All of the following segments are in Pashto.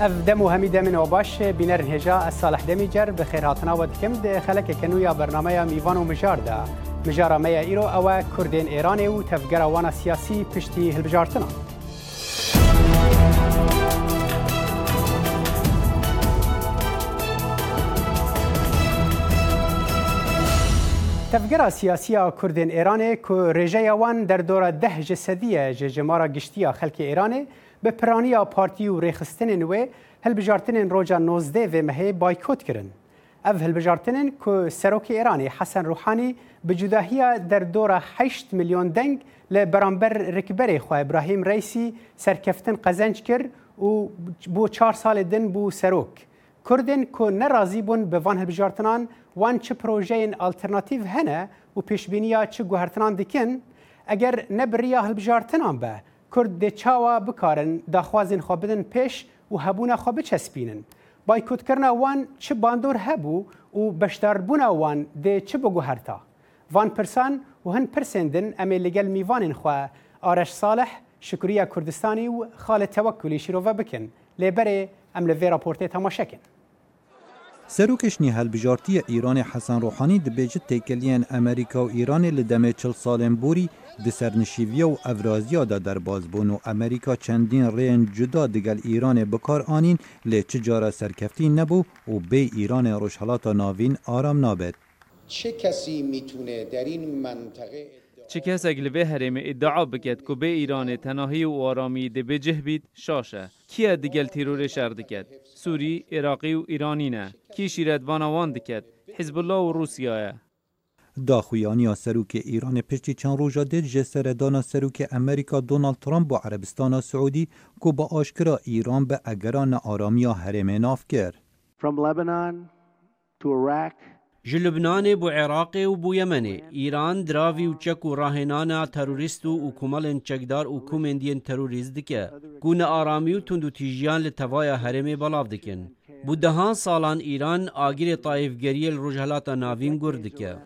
اف دم و همی دمن و باش بینرن هجا از صالح دمی جر به خیر هاتنا و دکم ده خلک کنویا برنامه میوان و مجار ده مجارا میا ایرو او کردین ایران و تفگر وانا سیاسی پشتی هلبجارتنا تفگرا سیاسی کردین ایرانه که رژه وان در دور ده جسدیه جمارا گشتیا خلک ایرانه به پرانیا پارتی و ریخستنین وی هلبجارتنین روجا 19 وی مهی بایکوت کرن ev hilbijartinên ku Serokê Îranê Hesen Ruhanî bi cudahiya derdora 8 milyon deng li beramber rikberê xwe İbrahim Reysî serkeftin qezenc kir û bu çar salê din bû serok. Kurdên ku nerazî bûn bi van hilbijartinan wan çi projeyên alternatîv hene û pêşbîniya çi guhertinan dikin, eger nebiriya hilbijartinan be, کرد دێ چاوا بکارن داخوازین خوا بدن پێش و هەبوونا خوا بچەسپینن. بایکوتکردنا وان چه باندۆر هەبوو و بەشداربوونا وان دێ چ بگو هەرتا. وان پرسان و هەن پرسێندن ئەمێ لەگەل میوانین خوا ئارەش ساڵح شکریە کوردستانی و خاڵە تەوەکولی شیرۆڤە بکن لێبەرێ ئەم لە ڤێراپۆرتێ تەماشەکن. هل هلبجارتی ایران حسن روحانی بیج تکلین امریکا و ایران لدمه چل سالن بوری د سرنشیوی و افرازیا در بازبون و امریکا چندین رین جدا دگل ایران بکار آنین ل چجارا سرکفتی نبو و به ایران حالات ناوین آرام نابد چه کسی میتونه در این منطقه کس اگل به حریم ادعا بکد که به ایران تناهی و آرامی ده جه بید شاشه کی دیگل تیرور شرد کد سوری، عراقی و ایرانی نه کی شیردوان آوان دکد حزب الله و روسیه داخویانی سروک ایران پشتی چند روژا دید جسر دانا سروک امریکا دونالد ترامپ و عربستان سعودی که با آشکرا ایران به اگران آرامی ها حرم ناف کرد. From جه لبنان بو عراق و بو یمن ایران دراوی و چک و راهنانا تروریست و کوملن چکدار و کومن دین تروریست دکه گونه آرامی و تندو تیجیان لتوایا هرم بلاو دکن بو دهان سالان ایران آگیر طایفگری رجحلاتا ناوین گرد دکه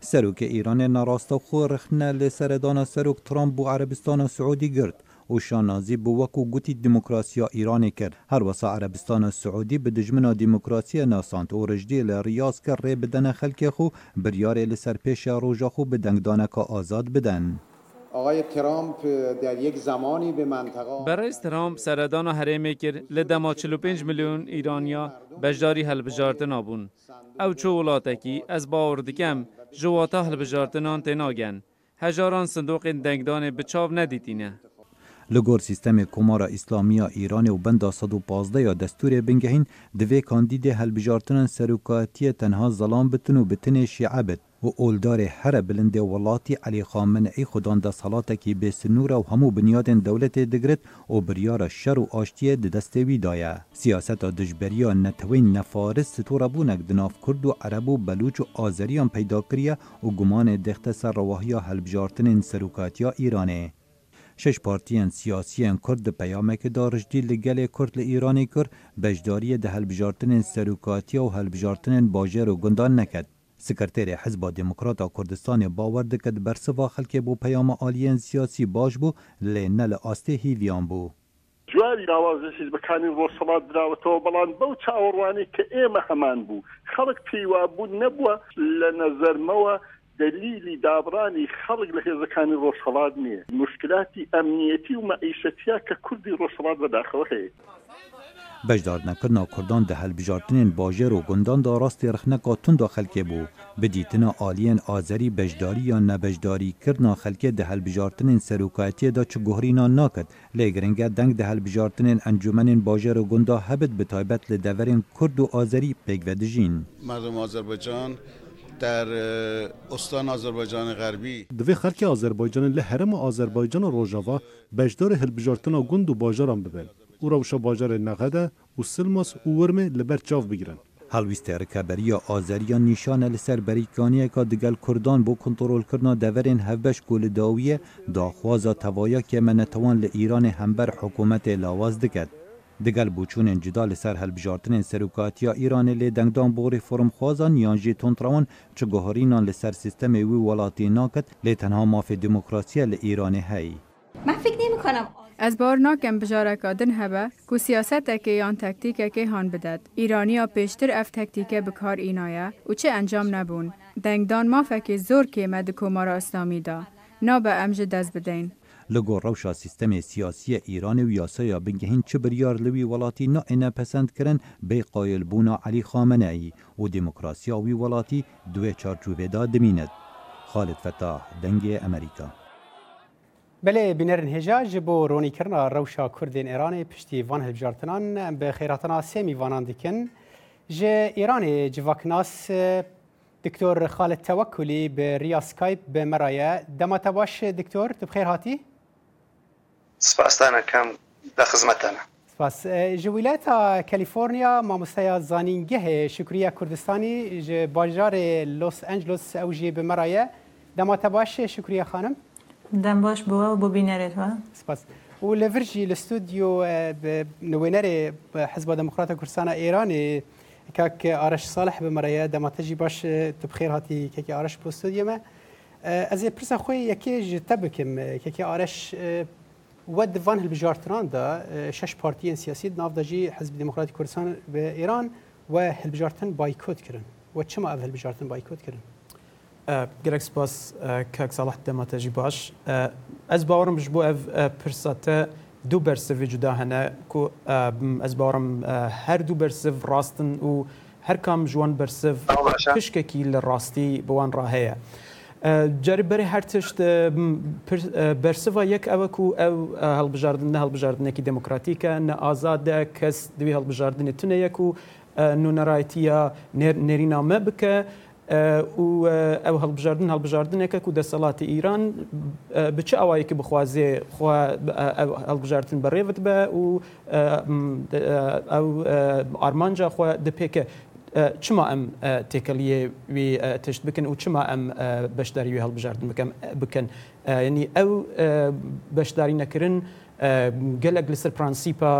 سروک ایران ناراستا خو رخنه لسردان سروک ترامپ و عربستان و سعودی گرد او شانازی بو وکو گوتی دموکراسیا ایرانی کرد هر وسا عربستان سعودی به دجمن دموکراسی ناسانت و رجدی لریاز کر ری بدن خلک خو بریار لسر پیش روژا خو به دنگدانک آزاد بدن آقای ترامپ در یک زمانی به منطقه برای ترامپ سردان و حریم کرد لدما 45 میلیون ایرانیا بجداری هل بجارت نابون. او چو ولاتکی از باور دکم جواتا بجارت نان تناگن هجاران صندوق دنگدان بچاو ندیدینه لګور سیستم کومار اسلامیا ایران او بند 115 یا دستور بنگهین د وی کاندید هلبجارتن سروکاتی تنها زلام بتنو بتن شعبت و اولدار هر بلند ولاتی علی خامنه ای خدان د صلات کی به سنور او همو بنیاد دولت دگرت او بریار شر او آشتی د دستوی دایه سیاست دجبریا نتوین نفارس ستور بونک د ناف کرد و عرب و بلوچ و آذریان پیدا کریه او گمان دخت سر رواهیا هلبجارتن سروکاتیا ایرانه شش پارتیان سیاسیان کرد پیامک دارشدی لگل کرد لإیرانی کرد بجداری ده هلبجارتن سروکاتی و هلبجارتن باجر و گندان نکد. سکرتیر حزب دموکرات کردستان باور دکد برسوا خلکی بو پیام آلین سیاسی باش بو لنل آسته هیویان بو. جواری ئاوازشیز بەکانی ڕۆسەڵات درراوەتەوە بەڵام بەو چاوەڕوانی کە ئێمە هەمان بوو خەڵک پیوا بوو نەبووە لە نەزەرمەوە دلیلی دابرانی خەڵک لە هێزەکانی ڕۆژهڵات نییە مشکلاتی ئەمنیەتی و مەعیشەتیا کە کوردی ڕۆژهڵات بەداخەوە هەیە بەشدارنەکردنا کوردان دە هەلبژارتنین باژێر و گونداندا ڕاستی رخنەکە توندا خەلکێ بوو بدیتنە ئالیەن ئازەری بەشداری یان نەبەشداریکردنا خەلکێ دە هەلبژارتنین سەرروکایەتیەدا چ گوهرینا ناکرد لێ گرنگە دەنگ دە هەلبژارتنین ئەنجومەنین باژێر و گوندا هەبت بەتایبەت لە دەورین کورد و ئازەری پێکڤدەژین مردم ئازەربەجان در استان آذربایجان غربی دوی خلک آذربایجان له حرم آذربایجان و روژاوا بجدار و گند و باجاران ببن او روشا باجار نغده و سلماس و ورمه لبر چاف بگیرن هلویست رکبری آذریان نشان لسر بریکانیه که دگل کردان بو کنترول کرنا دورین هفبش گل داویه داخواز توایا که منتوان ایران همبر حکومت لاواز دکد دگل جدال جدا لسر بجارتن سروکاتیا ایران لی دنگدان بو فرم خوازان یان جی تونتراون چه گوهرینان لسر سیستم وی ولاتی ناکت لی تنها مافی دموکراسی لی ایران هایی من فکر کنم از بار ناکم بجاره کادن هبه کو سیاست اکی یان تکتیک اکی هان بدد. ایرانی ها پیشتر اف تکتیک بکار اینایه و چه انجام نبون. دنگدان مافکی زور که مد کمار اسلامی دا. به امج دست بدین. لگو روشا سیستم سیاسی ایران و یاسای بنگهین چه بریار لوی ولاتی نا اینا پسند کرن بی قایل بونا علی خامنه ای و دموکراسیا وی ولاتی دوی چارچوبه دا دمیند خالد فتاح دنگ امریکا بله بنرن هجا جبو رونی کرنا روشا کردین ایران پشتی وان هبجارتنان به خیراتنا سیمی وانان دکن جه ایران جواکناس دکتور خالد توکلی به ریا سکایپ به مرایه دما تباش دکتور تو بخیر هاتی Spastana kam da xizmetana. سپاس جی ولایت کالیفرنیا مامۆستەیە زانینگەهێ شکریە کوردستانی ji bajarê لس ئەنجلس ئەو jê bi merایە دەماتە باش شکریە خانم دەم باش بووە بۆ بینەرێتەوە سپاس و لە ڤژی لە ستودیۆ نوێنەرێ حزب دموکراتە کوردستانە ئێرانê کاک ئارش ساڵح بمەرەیە دەماتەژی باش تبخێر هاتی کێکی ئارش بۆ ستودیەمە ئەزێ پرسە خۆی یەکێ ji te bikim کێکی ئارش و دوان هلبجارتران دا شش پارتیên siyasî nav da jî Hizb Demokratîk Kurdistan ve İran we hilbijartin baykot kirin. We çima ev hilbijartin baykot kirin? Gerek spas kek salah demate jî baş. Ez bawerim ji bo ev pirsate du bersivê cuda hene ku ez bawerim her du bersiv rastin û her kam ji wan bersiv piştekî li rastî bi wan raheye. جارب بەری هەر تشت بەرسەوە یەک ئەوەک و ئەو هەڵبژاردن نە هەڵبژاردنێکی دموکراتیکە نە ئازادە کەس دوی هەڵبژاردننی تونەیەک و نونەڕایەتە نێرینامە بکە و ئەو هەڵبژاردن هەڵبژاردنێکە و دەسەڵاتی ئیران بچ ئەوایەکی بخوازێ هەڵبژاردن بەڕێوت بە و ئەو ئارمانجاخوا دەپێکە چما ئەم تێکەلیە وی تشت بکەن و چما ئەم بەشداری وی هەڵبژاردن بکەم بکەن ینی ئەو بەشداری نەکردن گەلک لەسەر پرەنسیپا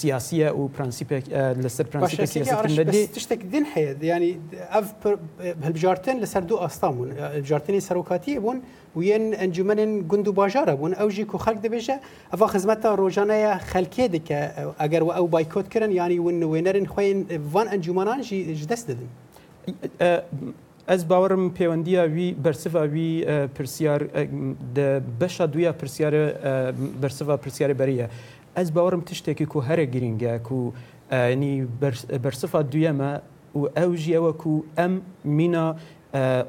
سیاسیە و پرەنسیپێک لەسەر پرەنسیپێکشتێک دین هەیە ینی ئەف هەلبژارتن لەسەر دوو ئاستامون جارتنی سەرۆکاتی بوون و یەن ئەنجومێن گوند و باژارە بوون ئەوژی کو خەک دەبێژە ئەفا خزمەتە ڕۆژانەیە خەلکێ دکە ئەگەر و ئەو بایکۆتکردن ینی ون وێنەرن خوێن وان ئەنجومانان ژی دەست دەدن. ez bawerim pêwendiya wî bersiva wî e, pirsyar e, di beşa duya pirsyarê e, bersiva pirsyarê berî ye ez bawerim tiştekî ku here girîng ye ku nî bersifa duya me û ew jî ew ku em mîna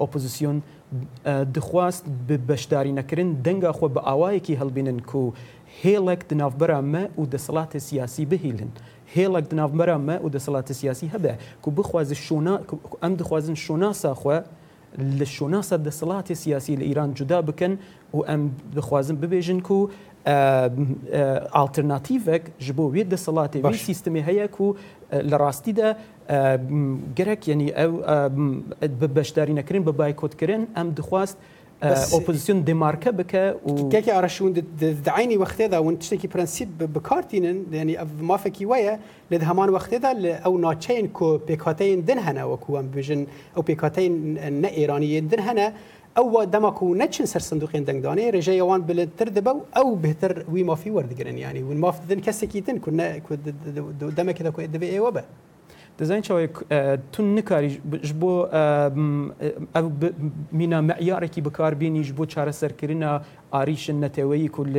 opozisyon dixwast bi beşdarî nekirin denga xwe bi awayekî helbînin ku hêlek di navbera me û de silatê siyasî bihîlin. هێڵک دناومەراممە و دەسەڵاتە سیاسی هەبێ کو بخوازی شونا ئەم دخوازن شوناسا خوێ لە شوناسە دەسەڵاتی سیاسی لە ئیران جودا بکەن و ئەم دخوازن ببێژن و ئالترناتیڤێک ji بۆ وێ دەسەڵاتی باش سیستمی هەیە و لە ڕاستیدا گەرەک یعنی ئەو بە بەشداری نەکردن بە بایکۆتکردن ئەم دخواست اپوزیسیون دمارکه بکه و كيكي ارشون دعيني وقت هذا وانت تشتكي برانسيب بكارتين يعني ما فكي ويا لد همان وقت هذا او ناتشين كو بيكاتين دنهنا وكو بجن او بيكاتين نه ايرانيين دنهنا او دما کو نچن سر صندوقین دنگ دانه رجای وان بل تر دبو او بهتر وی مافی وردگرن يعني ون ماف دن کس کیتن کو دما کدا کو دبی ایوبه دەزان چاوێک تون نکاری ژ بۆ ئەو مینە مەعیارێکی بکاربیێنیش بۆ چارەسەرکردە ئاریشن نەتەوەی کول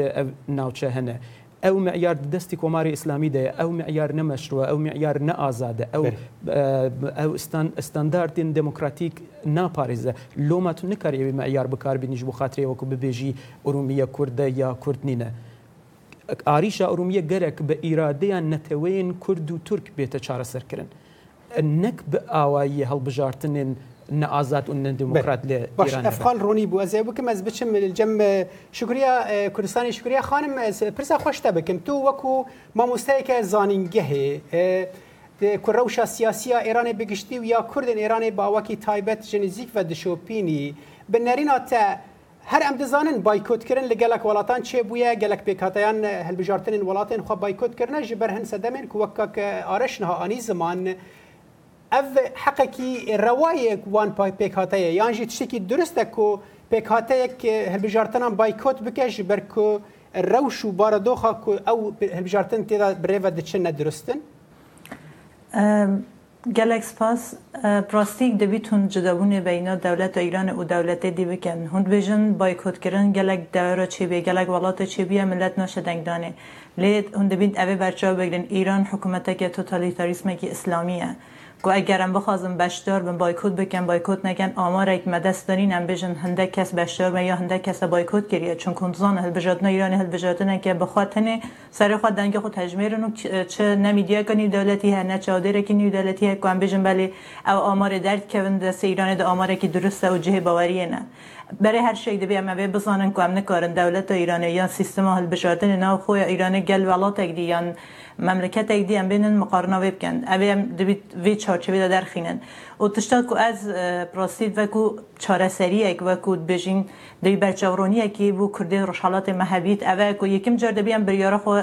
ناوچە هەنە. ئەو معیار دەستی کۆماری ئسلامیدەیە ئەو معیار نەمەشروە ئەو معیار نەئازادە ئەو ئەو ستانداردین دموکراتیک ناپارێزە لۆماتون نکاریەوەی معیار بکاربیێنیش بۆ خاترەوەکو ببێژی ئورومیە کووردە یا کورد نینە. ئاریشە ئورومیە گەرەك بە ئیرادەیان نەتەوەیان کورد و تورک بێتە چارەسەرکردن. نەک ئاوایی هەڵبژارتنێن نه ئازاد و نە دموکرات لە باش ئەفخان ڕۆنی بوو ئەزێ بکەم ئەس بچم جەم شکریا کوردستانی شکریا خانم پرسا خۆشتە بکەم تو وەکو مامۆستایکە زانینگەهێ کوڕەوشە سیاسیە ئێرانێ بگشتی و یا کوردن ئێرانی باوەکی تایبەت ژنیزیک و دشۆپینی بنەرینا تە هەر ئەم دەزانن بایکۆتکردن لە گەلک وڵاتان چێ بووە گەلک پێکاتیان هەلبژارتنین وڵاتین خوا بایکۆتکردە ji بەر هەن سەدەمێن کووەکە ئارەشنها ئانی زمان. ev heqekî rewayek wan pêkhatiye yan jî tiştekî durist e ku pêkhateyek hilbijartinan baykot bike ji ber ku rewş û baradoxa ku ew hilbijartin têda birêve diçin nedurustin? gelek spas e, prastik debit hûn cidebûnê beyna dewleta e Îranê û dewletê dî bikin. Hûn dibêjin baykokirin gelek dewra çêbiye, gelek welata çêbiye millet naşe dengdanê. Lê hûn dibîn evê berçav bigirin Îran hikûmetekê totalîtarizmekî İslamî ye. اگرم بخوازم بشدار بم بایکوت بکن بایکوت نکن آمار یک مدست هم بجن هنده کس بشدار بم یا هنده کس بایکوت کریه چون کنزان هل بجاتنا ایران هل که بخاطن سر خود دنگ خود نو چه نمیدیا کنی دولتی هر نه چادر کی نی دولتی هر کن بجن بلی او آمار درد کون دست ایران د آمار که درسته و جه باوری نه برای هر شی دبی اما به بزانن کوم نکارن دولت ایران یا سیستم هل بجاتن نه خو ایران گل ولات یان مملکت یک دی ام بینن مقارنه وی بکن اوی هم دوید وی چارچوی دا درخینن و تشتا که از پراسید وکو چاره سری و وکو بجین دوی برچورونی اکی بو کرده محبیت محبیت. اوی که یکم جرده بیم بریاره خو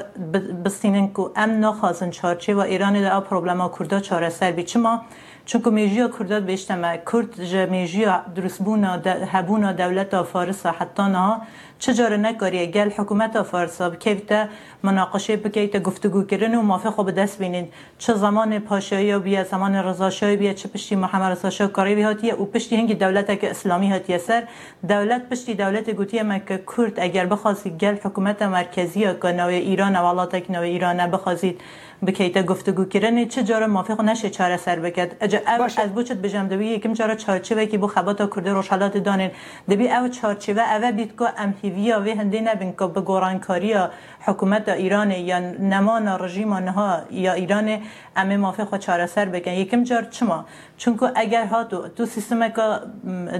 بستینن که ام نخوازن چارچه و ایران دا پروبلما کرده چاره سر بی چما چونکو میجیا کردات بیشتمه کرد جا میجیا درست بونا هبونا دولت فارسا حتی نها چجاره نکاریه گل حکومت فارسا بکیفتا مناقشه بکیفتا گفتگو کردن و مافی خوب دست بینین چه زمان پاشایی بیا زمان رضاشایی بیا چه پشتی محمد رضا کاری کاری هاتیه و پشتی هنگی دولت که اسلامی هاتیه سر دولت پشتی دولت گوتیه مکه کرد اگر بخواستی گل حکومت مرکزی که نوی ایران و تک نوی ایران بخواستید بکیت گفتگو کردن چه جاره موافق نشه چاره سر بکد اجا او باشه. از بوچت بجم دوی یکم جارا چارچوه کی بو خباتا کرده روشالات دانین دبی او و اول بیت کو ام و هندی نبین که به کاریا حکومت ایران یا نمان رژیم ها یا ایران ام موافق و چاره سر بکن یکم جار چما چون اگر ها تو تو سیستم که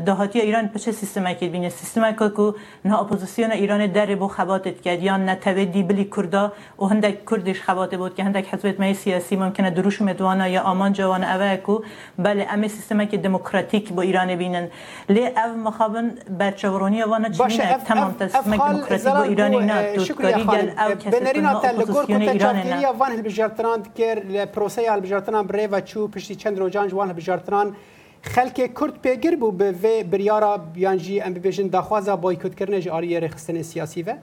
دهاتی ایران چه سیستم که بینه سیستم کو که نه اپوزیسیون ایران در بو خباتت کرد یا نه دیبلی کرده و هندک کردش خباته بود که هندک حزبێت مای سیاسی ممکنە دروش مێدوانە یا ئامان جوانە ئەوەیەک و بە لە ئەمە سیستمەکی دموکراتیک بۆ ئیرانە بینن لێ ئەو مەخابن بەرچەڕۆنیەوانە تەمام تەسمە دموکراتی بۆ ایرانی ناتوانێ هەبژارتران کرد لە پرۆسی هەبژارتنان برێڤ چوو پشتی چەند ڕۆژان جوان هەبژارتنان. خەلکێ کورد پێگر بوو بە vê biryara بیانجی ئەم ببێژن داخوازە بۆیکوتکردنێژ ئاریێ رێخستنی سیاسیە؟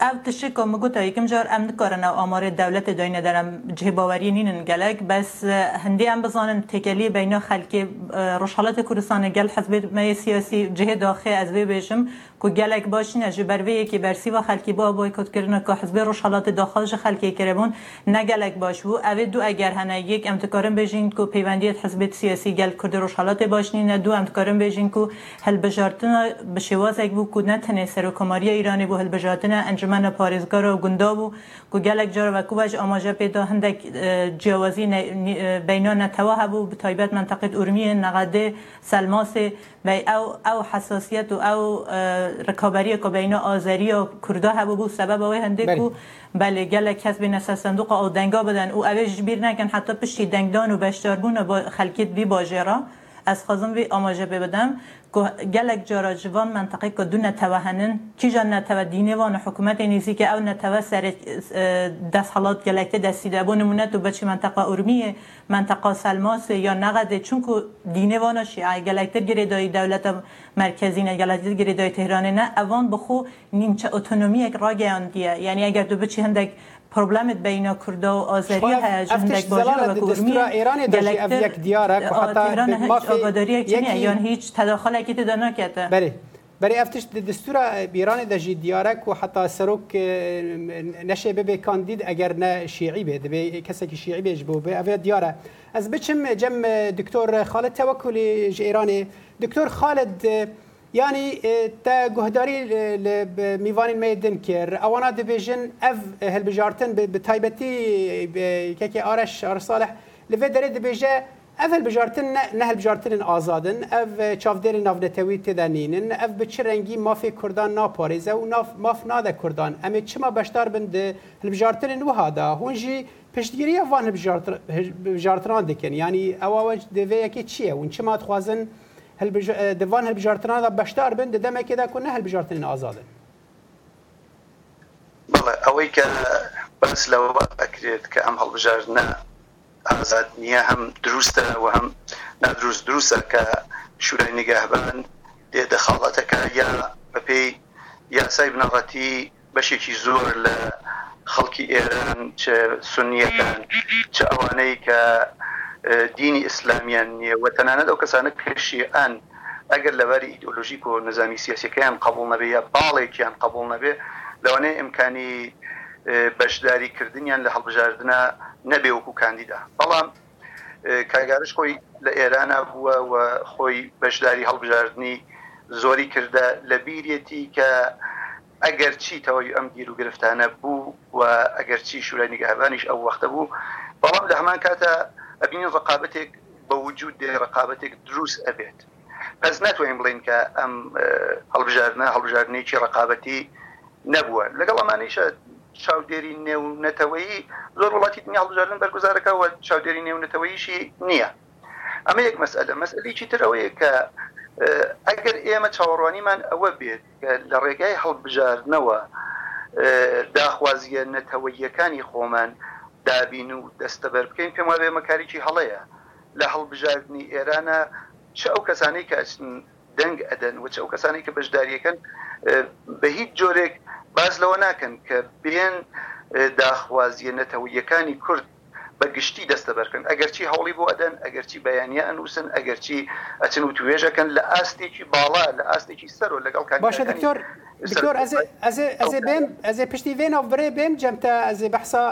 او تشه کامو گوتا یکم جار ام نکارن آمار دولت داین دارم جه باوری نینن گلگ بس هندی هم بزانن تکلی بین خلکی روشحالت کردستان گل حزب مای سیاسی جه داخل از بی بشم که گلگ باشین از بروی یکی برسی و خلکی با بایکوت کردن که حزب روشحالت داخلش خلکی کربون نگلگ باش و او دو اگر هنه یک امتکارم بجین که پیوندیت حزب سیاسی گل کرد روشحالت باشین دو امتکارم بجین که هل بجارتن بشواز اگ بو کدنه سر و کماری ایرانی بو هل بجارتن انجام انجمن پارزگار و گونداب و گو گەلێک جار کوش کوبش پیدا پیدا هندک جیاوازی بینا نتواه هەبوو تایبت منطقه ارمی نقده سلماس و او, او حساسیت و او رکابری که بینا آزری و کرده هبو بود سبب آوه و بەێ بله بین بله، کس به نسل صندوق آدنگا بدن او ئەوێش بیر نکن حتی پشتی دنگدان و بەشداربوون با خلکیت بی باجرا. از خازم وی آماجه بدم. گلک جارا جوان منطقه که دو نتوه کی جان نتوه دینه وان حکومت نیزی که او نتوه سر دست حالات گلکته دستیده بو نمونه تو بچی منطقه ارمیه منطقه سلماس یا نقده چون که دینه وانا شیعه گلکتر گره دای دولت مرکزی نه گلکتر گره دای تهرانه نه اوان بخو نیمچه اتونومی یک را گیان دیه یعنی اگر دو بچی هندک پرۆبلمت بینە کووردە و ئازەری هەیەک دیارە یان هیچ تەداخلێکی تدا ناکێتە بەێ. برای افتش دستور بیران ده جی دیارک و حتی سروک نشه ببه کاندید اگر نه شیعی به دبه کسی که شیعی بهش بو به اوه دیاره از بچم جم دکتور خالد توکلی ایرانی دکتور خالد یعنی تا گهداری میوانین میدن کرد اوانا دبیجن اف هلبجارتن به تایبتی که که آرش آرش صالح لفه داره دبیجه اف هلبجارتن نه هلبجارتن آزادن اف چافدر نافنتوی تدنینن اف به چه رنگی مافی کردان ناپاریزه و ناف ماف ناده کردان اما چما بشتار بند هلبجارتن وها دا هونجی پشتگیری افوان هلبجارتنان دکن یعنی اواوج دوه یکی چیه و چما دخوازن هل اه، دیوان هل بجارتنا دا بشتار بند دم كذا كنا کنه هل بجارتنا آزادن بله اوی که بس لو اکرید که ام هل بجارتنا آزاد نیه هم دروسته و هم نادروس دروسته که شورای نگهبان لێ دەخاڵەتەکە یا بەپی یاسای بنەڕەتی بەشێکی زۆر لە خەڵکی ئێران سنیەکان چ ئەوانەی کە دینی ئیسلامیان نییە و تەنانەت ئەو کەسانە کشیئان ئەگەر لەبەر ئیدۆلۆژیک و نظامی سیاسەکەیان قبول نەبێ یا باڵێکیان قبول نەبێ لەوانەیە ئمکانی بەشداریکردنیان لە هەڵبژاردنە نەبێ وەکو کاندیدا بەڵام کاگارش خۆی لە ئێرانە بووە و خۆی بەشداری هەڵبژاردننی زۆری کردە لە بیرەتی کە ئەگەر چیتەوەی ئەم گیر و گرفتانە بوو و ئەگەر چی شورای نیگەهبانیش ئەو وەختە بوو بەڵام لە هەمان کاتە ئەبین ڕقابەتێک بە وجود دێ ڕقابەتێک دروست ئەبێت پس ناتوانین بڵین کە ئەم هەڵبژارنە هەڵبژارنێکی ڕقابەتی نەبووە لەگەڵ ئەمانیشە چاودێری نێونەتەوەیی زۆر وڵاتی دنیا هەڵبژارن بەرگزارەکەەوە چاودێری نێونەتەوەیشی نییە ئەمە یەک مەسئلە مەسئلیی ترەوەیە کە ئەگەر ئێمە چاوەڕوانیمان ئەوە بێت لە ڕێگای هەڵبژارنەوە داخوازیە نەتەوەیەکانی خۆمان دابین و دەستە بەر بکەین پێم وابێ مەکارێکی هەڵەیە لە هەڵبژاردننی ئێرانە چ ئەو کەسانەی کە دەنگ ئەدەن و چ ئەو کەسانی کە بەشداریەکەن بە هیچ جۆرێک باز لەوە ناکەن کە بێن داخوازیە نەتەوەیەکانی کورد بەگشتی دەستەبەرکەن ئەگەرچی هەوڵی بۆ ئەدەن ئەگەرچی بەیانە ئەنووسن ئەگەرچی ئەچن و توێژەکەن لە ئاستێکی باڵا لە ئاستێکی سەر و لەگەڵ باشە دکتۆر دکتۆر ئەزێ بێم ئەزێ پشتی وێنە بڕێ بێم جەمتە ئەزێ بەحسا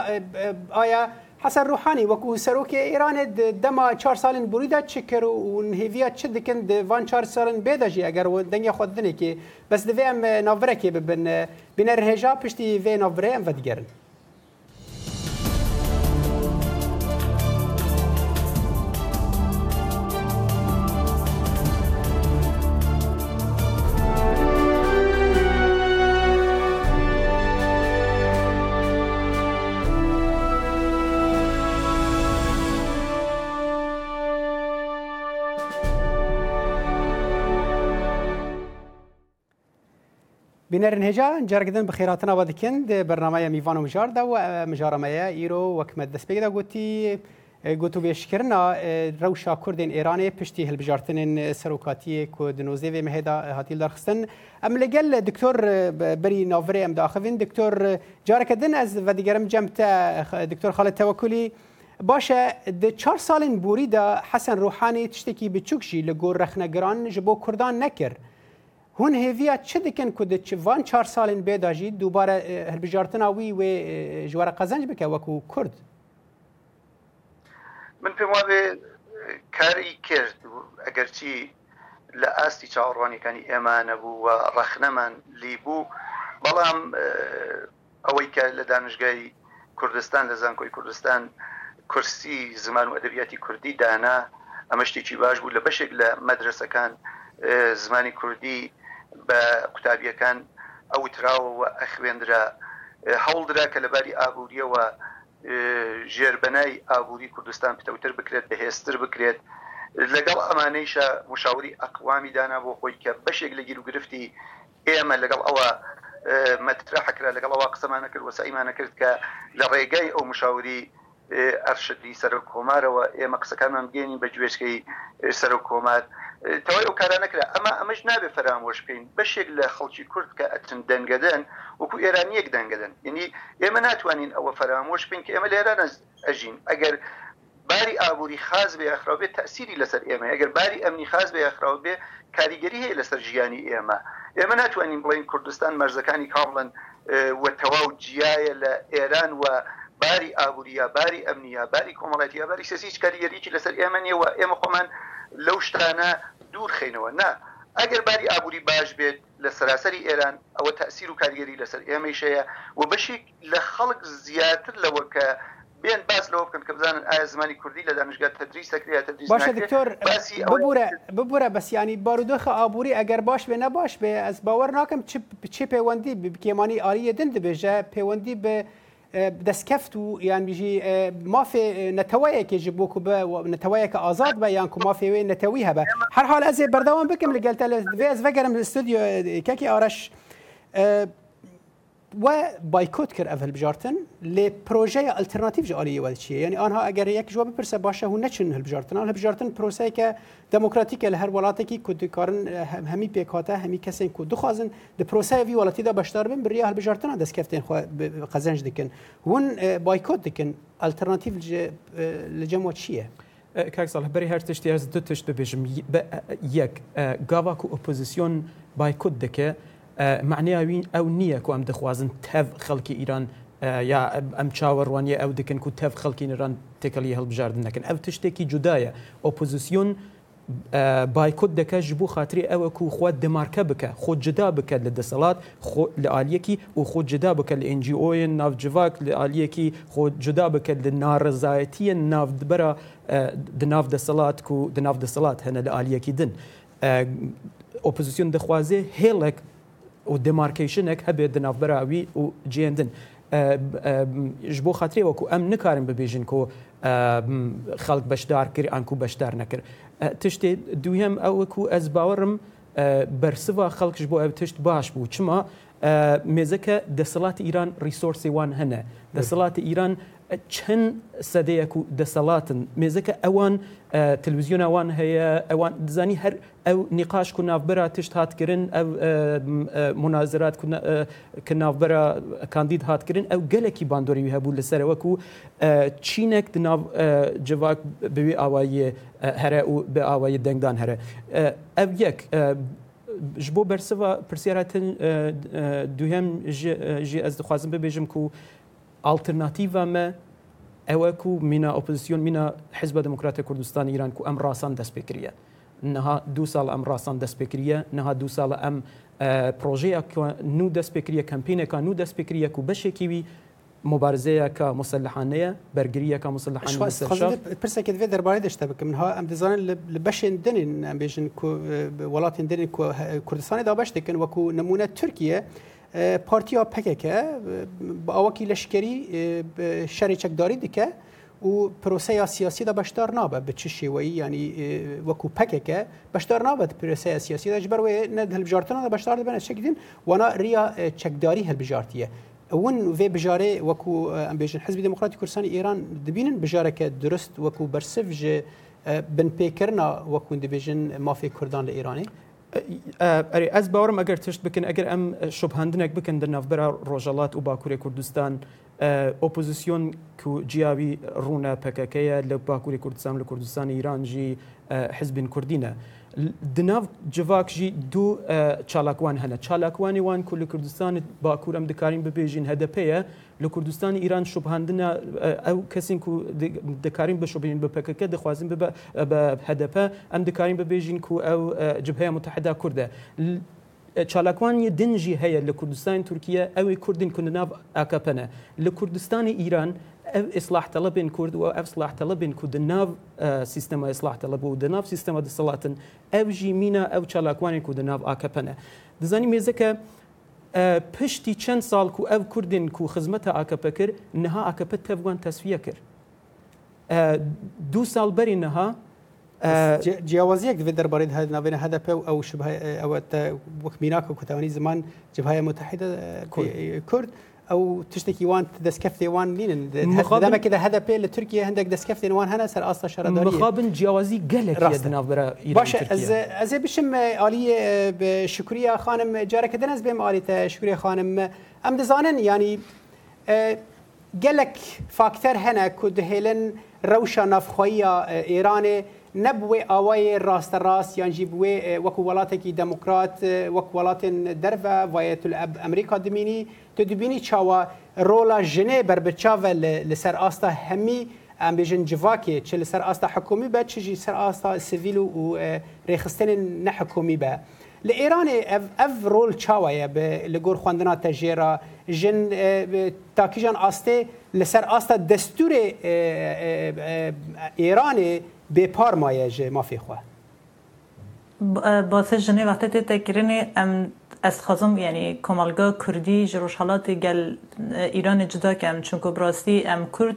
ئایا حسن روحانی وەکو سەرۆکی ئێرانێ دەما چهار سالن بوریدا چ کرد و هێویە چ دکن وان چهار سالن بێدەژی ئەگەر و دەنگە خوددنێکی بەس دەوێ ئەم ناوڕێکی ببن بینەرهێژا پشتی وێ ناوڕێ ئەم بەدگەرن. بنرن هجا جرگدن بخیراتنا و دکن ده برنامه میوان و مجار ده و مجارمه ایرو وکمه دست بگیده گوتی گوتو بشکرنا روشا کردین ایران پشتی هلبجارتن سروکاتی کود نوزه و مهدا هاتیل درخستن ام لگل دکتور بری ناوری ام داخوین دکتور جارکدن از و دیگرم جمت دکتور خالد توکلی باشه د چهار سالین بوری دا حسن روحانی تشتکی بچوکشی لگور رخنگران جبو کردان نکر hûn hêviya çi dikin ku di çivan çar salên bêda jî dubare hirbijartina wî wê ji were qezenc bike wekû kurd min pێم wabê کاری کرد ئەگەرچی لە ئاستی چاوەڕوانەکانی ئێمە نەبوو و ڕەخنەمان لیبوو بەڵام ئەوەی کە لە دانشگای کوردستان لە زانکۆی کوردستان کورسی زمان و ئەدەبیاتی کوردی دانا ئەمە شتێکی باش بوو لە بەشێک لە مەدرسەکان زمانی کوردی بە قوتابیەکان ئەو تراوەوە ئەخوێنرا هەوڵدرا کە لەباری ئابوووریەوە ژێربەنای ئابووری کوردستان پتەوتر بکرێت بەهێستر بکرێت لەگەڵ ئەمانەیشە مشاوری ئەقوامی دانا بۆ خۆی کە بەشێک لە گیر و گرفتی ئێمە لەگەڵ ئەوە مەترا حکرا لەگەڵ ئەوە قسەمانە کرد وەسەئیمانە کرد کە لە ڕێگای ئەو مشاوری ئەرشدی سەر کۆمارەوە ئێمە قسەکانمان بگەێنی بە گوێشکی سەر کۆمار تەوای ئەو کارە نەکرا ئەمە ئەمەش نابێ فەرامۆش بکەین بەشێک لە خەڵکی کورد کە ئەچن دەنگەدەن وەکو ئێرانیەک دەنگەدەن ینی ئێمە ناتوانین ئەوە فەرامۆش بین کە ئێمە لێرانە ئەژین ئەگەر باری ئابووری خاز بێ یاخراوبێ تاسیری لەسەر ئێمە ئەگەر باری ئەمنی خاز بێ یاخراو بێ کاریگەری هەیە لەسەر ژیانی ئێمە ئێمە ناتوانین بڵین کوردستان مەرزەکانی کاڵن وە تەواو جیایە لە ئێران و باری ئابوووریە باری ئەمنیە باری کۆمەڵەتی یا باری سەسی هیچ کاریگەریکی لەسەر ئێمە نیە و ئێمە خۆمان لەو شتانە دوور خینەوە نا ئەگەر باری ئابووری باش بێت لە سراسری ئێران ئەوە تاثیر و کارگەری لەسەر ئێمەشەیە و بەشێک لە خەڵک زیاتر لەوە کە بێن باس لەوە بکەن کە بزانن ئایا زمانی کوردی لە دانشگا تدریس سەکریا تدریس باشە دکتۆر ببورە بەسیانی بارودۆخە ئابووری ئەگەر باش بێ نەباش بێ ئەس باوەڕ ناکەم چی پەیوەندی بکێمانی ئاریە دن دەبێژە پەیوەندی بە دەستکەفت و یان بژی مافێ نەتەوەیەکێکی بۆکو بە نەتەوەیەکە ئازاد بە یان کو مافێوەی نەتەوی هەبە هەرحال ئەزێ بەردەوام بکەم لەگەلتە لە دوێز بەگەرم لە ستودیۆ کەکی ئارەش و بایکوت کرد اول بجارتن لی پروژه الटरनेटیو جالی ول چیه یعنی آنها اگر یک جواب پرسه باشه هو نچن هل بجارتن هل بجارتن پروسه که دموکراتیک له هر ولاته کی کد کارن همی پیکاته همی کسین کو دخوازن د پروسه وی ولاتی دا بشتر بن بریه هل بجارتن د سکفتن خو قزنج دکن ون بایکوت دکن الटरनेटیو لجمو چیه کاک صالح بری هر تشتی از دو تشت ببیجم یک گاوا کو اپوزیسیون بایکوت دکه معنیاوی او نیه که ام دخوازن تف خەڵکی ایران یا ام چاور او دکن چاوەڕوانیە تف دەکەن ایران تەف خەڵکی نێران نکن او تشتی ئەو جدایه اپوزیسیون ئۆپۆزیسیۆن بایکۆت دەکەش بوو خااتری ئەوە و خۆت دمارکە بکە خۆ جدا بکە لە دەسەڵات لە عالیەکی و خۆ جدا بکە لە ناف جواک لە عالیەکی خۆ جدا بکە لە ناڕزایەتیە ناودبەرە دناو دەسەڵات و دناو دەسەڵات هنه لە عالیەکی دن. ئۆپۆزیسیۆن دەخوازێ هێڵێک و دمارکیشنێک هەبێت دناافبراوی و جێندن. ji bo xatirê wekû em nikarin bibêjin ku xelk beşdar kir an ku beşdar nekir. Tiştê duyem ew ku ez bawerim bersiva xelk ji bo ev tişt baş bû çima مێزەکە دەسەڵاتی ئیران ریسۆرسی وان هەنە دەسەڵاتی ئیران چەند سەدەیەک و دەسەڵاتن مێزەکە ئەوان تلویزیۆن ئەوان هەیە ئەوان دزانی هەر ئەو نیقاش و ناوبەرە تشت هاتکردن ئەو منازرات کە ناوبەرە کاندید هاتکردن ئەو گەلێکی باندۆریوی هەبوو لەسەرەوەک و چینێک جواک بوی ئاواییە هەرە و بە ئاوایی دەنگدان هەرە ئەو یەک ji bo bersiva pirsyara tin duhem jî ez dixwazim bibêjim ku ئالترناتیڤمە ئەوە و مینا ئۆپزیسیۆن مینا حزب دموکراتی کوردستانی ایران و ئەم ڕاستان دەستپێکریە نەها دو ساڵ ئەم ڕاستان دەستپێکریە نەها دو ساڵە ئەم پرۆژەیە نو دەستپێکریە کەمپینێکە نو دەستپێکریە و بەشێکیوی مبارزەیەکە مسلحانەیە بەرگریەکە مسلحان پرسێکت بێ دەربارەی دەشتە بکەم ها ئەم دەزانن لە بەشێن دنین ئەمبێژن وڵاتین دنین کوردستانی دا بەشتێکن وەکو نمونە تورکیە پارتیا پککه با اوکی لشکری شری چکداری دیکه و پروسه سیاسی دا بشدار نابه به چه شیوهی یعنی وکو پکه که بشدار نابه پروسه سیاسی دا جبر و نه هل بجارتنا دا بشدار دا بنا چکدین وانا ریا چکداری هل بجارتیه اون في بجاره وكو ام بيجن حزب ديمقراطي كردستان ايران دبينن بجاره که درست وكو برسفج بن پیکرنا وكو دبيجن مافي كردان لايراني ئەرێ ئەس باوەڕم ئەگەر تشت بکەن ئەگەر ئەم شوبهاندنێک بکەن دە ناوبەر ڕۆژەڵات و باکووری کوردستان ئۆپۆزیسیۆن جیاوی ڕوونە پەکەکەیە لە باکووری کوردستان لە کوردستانی ایرانجی حزبین کوردینە. دناو جڤاکژی دوو چالاکوان هەنە چالاکوانی وان کو لە کوردستان باکوورم دکارین ببێژین هەدەپەیە لە کوردستانی ئیران شوبهاندنە ئەو کەسین و دەکارین بە شوبین بە پەکەکە دەخوازم بە هەدەپە ئەم دەکارین بەبێژین و ئەو جبهەیە متحدا کووردە چالاکوانی دنجی هەیە لە کوردستانی تورکیا ئەوی کوردین کوندناو ئاکەپەنە لە کوردستانی ئیران ev ıslah talebên Kurd û ev silah talebên ku di nav sistema ıslah taleb û di nav sistema disalatin ev jî mîna ev çalakanên ku di nav AKP ne. Dizanî mêzeke پشتی چەند ساڵ و ئەو کوردن و خزمەتە ئاکەپە کرد نەها ئاکەپە تەوان تەسویە کرد دوو ساڵ بەری نەها جیاوازیەک دەبێت دەربارەی هەد ناوێنە هەدەپە و ئەو شبه ئەوە وەک میناکە کوتەوانی زمان جبهایە متحدە کورد او تشتێکی وان دەستکەفتێوان بینن دەمە کە هەدە پێ لە تورکیا هەندێک دەستکەفتێنوان هەنە سەر ئاستا شەرەداریخابن جیاوازی گەلێک ڕاستناوبرە باشە ئەزێ بشم عالی شکریە خانم جارەکە دەنەست بێم عالیتە شکریە خانم ئەم دەزانن ینی gelek fakter hene ku dihêlin rewşa navxweya Îranê ne bi wê awayê rasterast yan jî bi wê wekû welatekî demokrat wek welatên derve vayetul Emerîka dimînî تو دبینی چاوا رولا جنه بر بچاوه لسر آستا همی ام بیژن جواکی چه لسر آستا حکومی به چه جی سر آستا سیویل و ریخستن نه حکومی به ل ایران اف اف رول چاوه به لګور خواندنا تجیرا جن تاکیجان آسته لسر آستا دستور ایران به پارمایه مافی خواه باسه جنه وقتی تی تکرین از خازم یعنی کمالگا کردی جروش گل ایران جدا کم چون که براستی ام کرد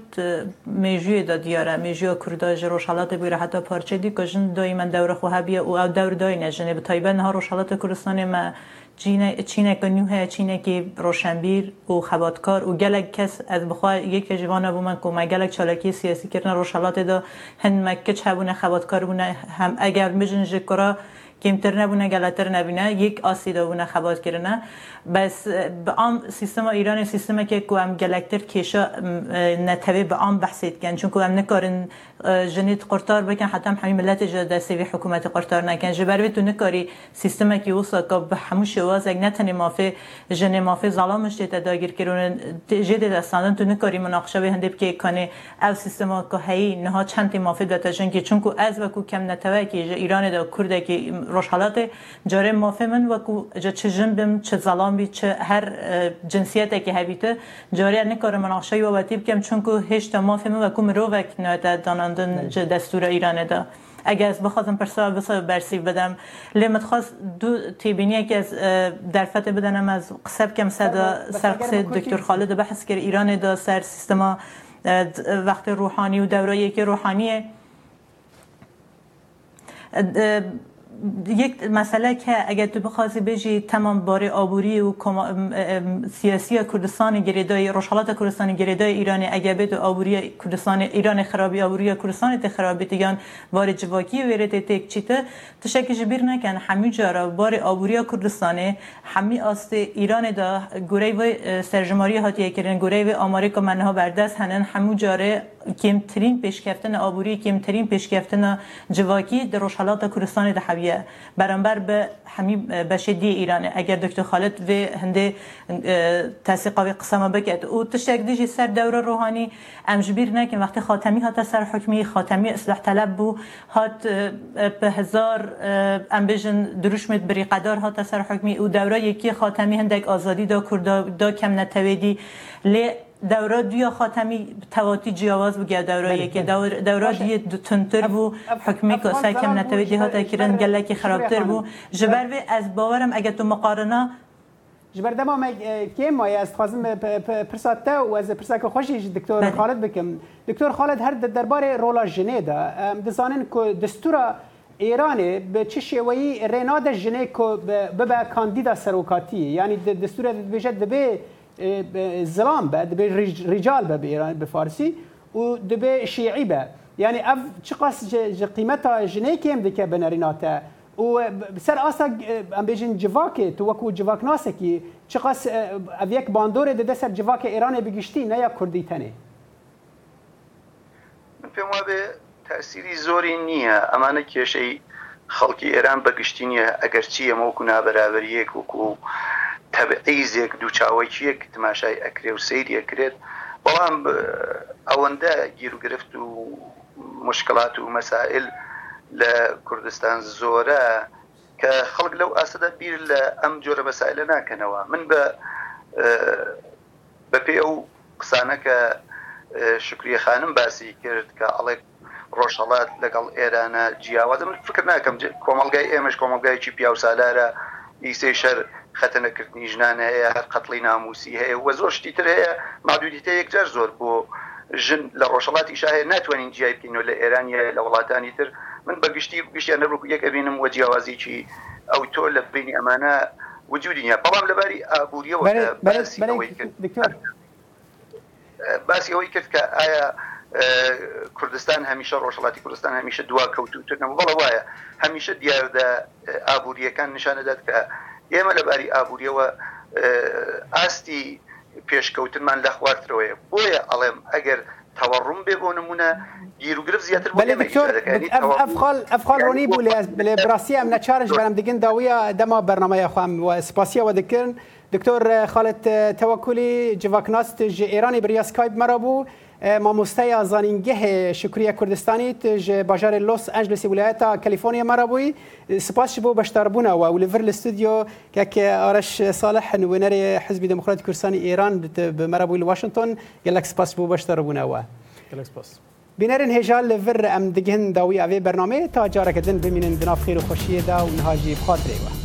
میجوی دا دیاره میجوی کرده جروش حالات بیره حتی پارچه دی که جن دایی من دور خواه او دور دایی نجنه به تایبه نها روش حالات ما چینه که نوحه چینه که روشنبیر و خوادکار و گلگ کس از بخواه یک جوان بو من که من چالکی سیاسی کردن روشالات دا هن مکه چه بونه خوادکار بونه هم اگر مجنجه کرا کمتر نبونه گلتر نبینه یک آسیدا اوونه خبات کرنه بس به آم سیستم ایران سیستم که کوام گلکتر کشا نتوی به آم بحثید کن چون کو نکارن جنیت قرطار بکن حتی هم همین ملت جا دستی حکومت قرطار نکن جبروی تو نکاری سیستم که وصا که به همو شواز اگ نتنی مافه جنی مافه ظلامش دیتا داگیر کرون جد دستاندن تو نکاری مناقشه به هنده که کنه او سیستم که هی نها چند مافه دوتا جنگی که چون که از و کم نتوی که ایران دا کرد که روشالات جاره مفهمن و کو چه جنبم چه ظلام چه هر جنسیتی که هبیته جاره نکار مناخشای و وطیب کم چون هشتا هیچ و کو وک نه دانندن دستور ایران دا اگر از بخوازم پرسا بسا برسی بدم لیمت خواست دو تیبینی که از در بدنم از قصب کم صدا سر قصه دکتر خالد بحث کرد ایران دا سر سیستما وقت روحانی و دورایی که روحانیه یک مسئله که اگر تو بخواستی بجی تمام باره آبوری و سیاسی کردستان گریدای روشالات کردستان گریدای ایرانی اگر به آبوری کردستان ایران خرابی آبوری کردستان تی خرابی تیگان باره جواکی ویرده تک چیته تو شکش بیر نکن همی جارا بار آبوری کردستان همی آست ایران دا گره و سرجماری هاتیه کردن گره و آماری که منها بردست هنن همی جاره کمترین پیشکفتن آبوری کمترین پیشکفتن جواکی در روشالات کردستان ده روسیه برانبر به بشه دی ایرانه اگر دکتر خالد و هنده قوی قسمه بکد او تشک دیجی سر دوره روحانی امجبیر نکن وقتی خاتمی هات سر حکمی خاتمی اصلاح طلب بو هات به هزار امبیژن دروش مد بری قدار هات سر حکمی او دوره یکی خاتمی هندک آزادی دا کرده دا کم نتویدی لی دوره دو خاتمی تواتی جیاواز بگه دوره یکی دوره دی تندتر بو حکمی کسا کم نتوی دی هاتا کرن گله که خرابتر بو جبر به از باورم اگه تو مقارنه جبر دما ما کیم مای از خوازم پرسات تا و از پرساک خوشی دکتر خالد بکم دکتر خالد هر درباره رولا جنه دا دزانن که دستورا ایران به چه شیوهی رناد جنه که ببه کاندیدا سروکاتی یعنی دستور بیشت دبه زلام به دبی رجال به ایران به فارسی و دبی شیعی به یعنی اف چقاس ج قیمتا جنه کم دکه بنریناته و سر آسا ام بیجن جواکه تو وکو جواک ناسه کی چقاس اف یک باندور ده سر جواک ایران بگشتی نه یا کردی تنه پێم وابێ تاسیری زۆری نییە ئەمانە کێشەی خەڵکی ئێران بەگشتی نیە ئەگەرچی ئەمەوەکو نابەرابەر یەک وکو تەبعیزێک دووچاوەکیەک تماشای ئەکرێ و سەیری ئەکرێت بەڵام ئەوەندە گیرگرفت و مشکلات و مەسائل لە کوردستان زۆرە کە خەڵک لەو ئاسەدا بیر لە ئەم جۆرە بەسائلە ناکەنەوە من بە بە پێ ئەو قسانە کە شکریە خانم باسی کرد کە ئەڵێ ڕۆژهڵات لەگەڵ ئێرانە جیاوازم فکر ناکەم کۆمەلگای ئێمەش کۆمەلگایکی پیا و سالارە ئیسی شەر خەتەنەکردنی ژنانە هەیە هەر قەتڵی ناموسی هەیە وە زۆر شتی تر هەیە مادوودیتە یەکجار زۆر بۆ ژن لە ڕۆژەڵاتی شاهەیە ناتوانین جیای بکەینەوە لە ئێرانە لە وڵاتانی تر من بەگشتی گشتیان نەبوو یەک ئەبینم وە جیاوازیکی ئەو تۆ لە بینی ئەمانە وجودینە بەڵام لەباری ئابوووریەوە باسیەوەی کرد کە ئایا کوردستان هەمیشە ڕۆژڵاتی کوردستان هەمیشە دوا کەوتوتنەوە بەڵە وایە هەمیشە دیاردە ئابوووریەکان نیشانەدات کە ئێمە لەباری ئابوووریەوە ئاستی پێشکەوتنمان لە خوارترەوەی بۆیە ئەڵێم ئەگەر تەوەڕم بێ بۆ نمونە گیرروگرف زیاتر ئەفخال ڕۆنی بوو لێ براسی ئەم نەچارش بەرم دیگەن داویە دەما بەرنمەیە خام سپاسیەوە دەکردن دکتۆر خاڵت تەوەکولی جڤکناست ژ ئێرانی بریاسکایب مەرە بوو. مامۆستای ئازانینگەهێ شکریە کوردستانی ژ باژارە لۆس ئەنجلسی ویلایەتە کەلیفۆنیە مەرەبووی سپاس بۆ بەشداربوونەوە و لەڤر لە ستودیۆ کاکە ئارەش ساڵە هەنوێنەرێ حزبی دموکراتی کوردستانی ئێران بمەرەبووی لە واشنگتن گەلک سپاس بۆ بەشداربوونەوە بینەرن هێژا لەڤر ئەم دگەن داوی ئەوێ بەرنامەیە تا جارەکەدن ببینن بنافخیر و خۆشیەدا و نهاجی خاترێەوە.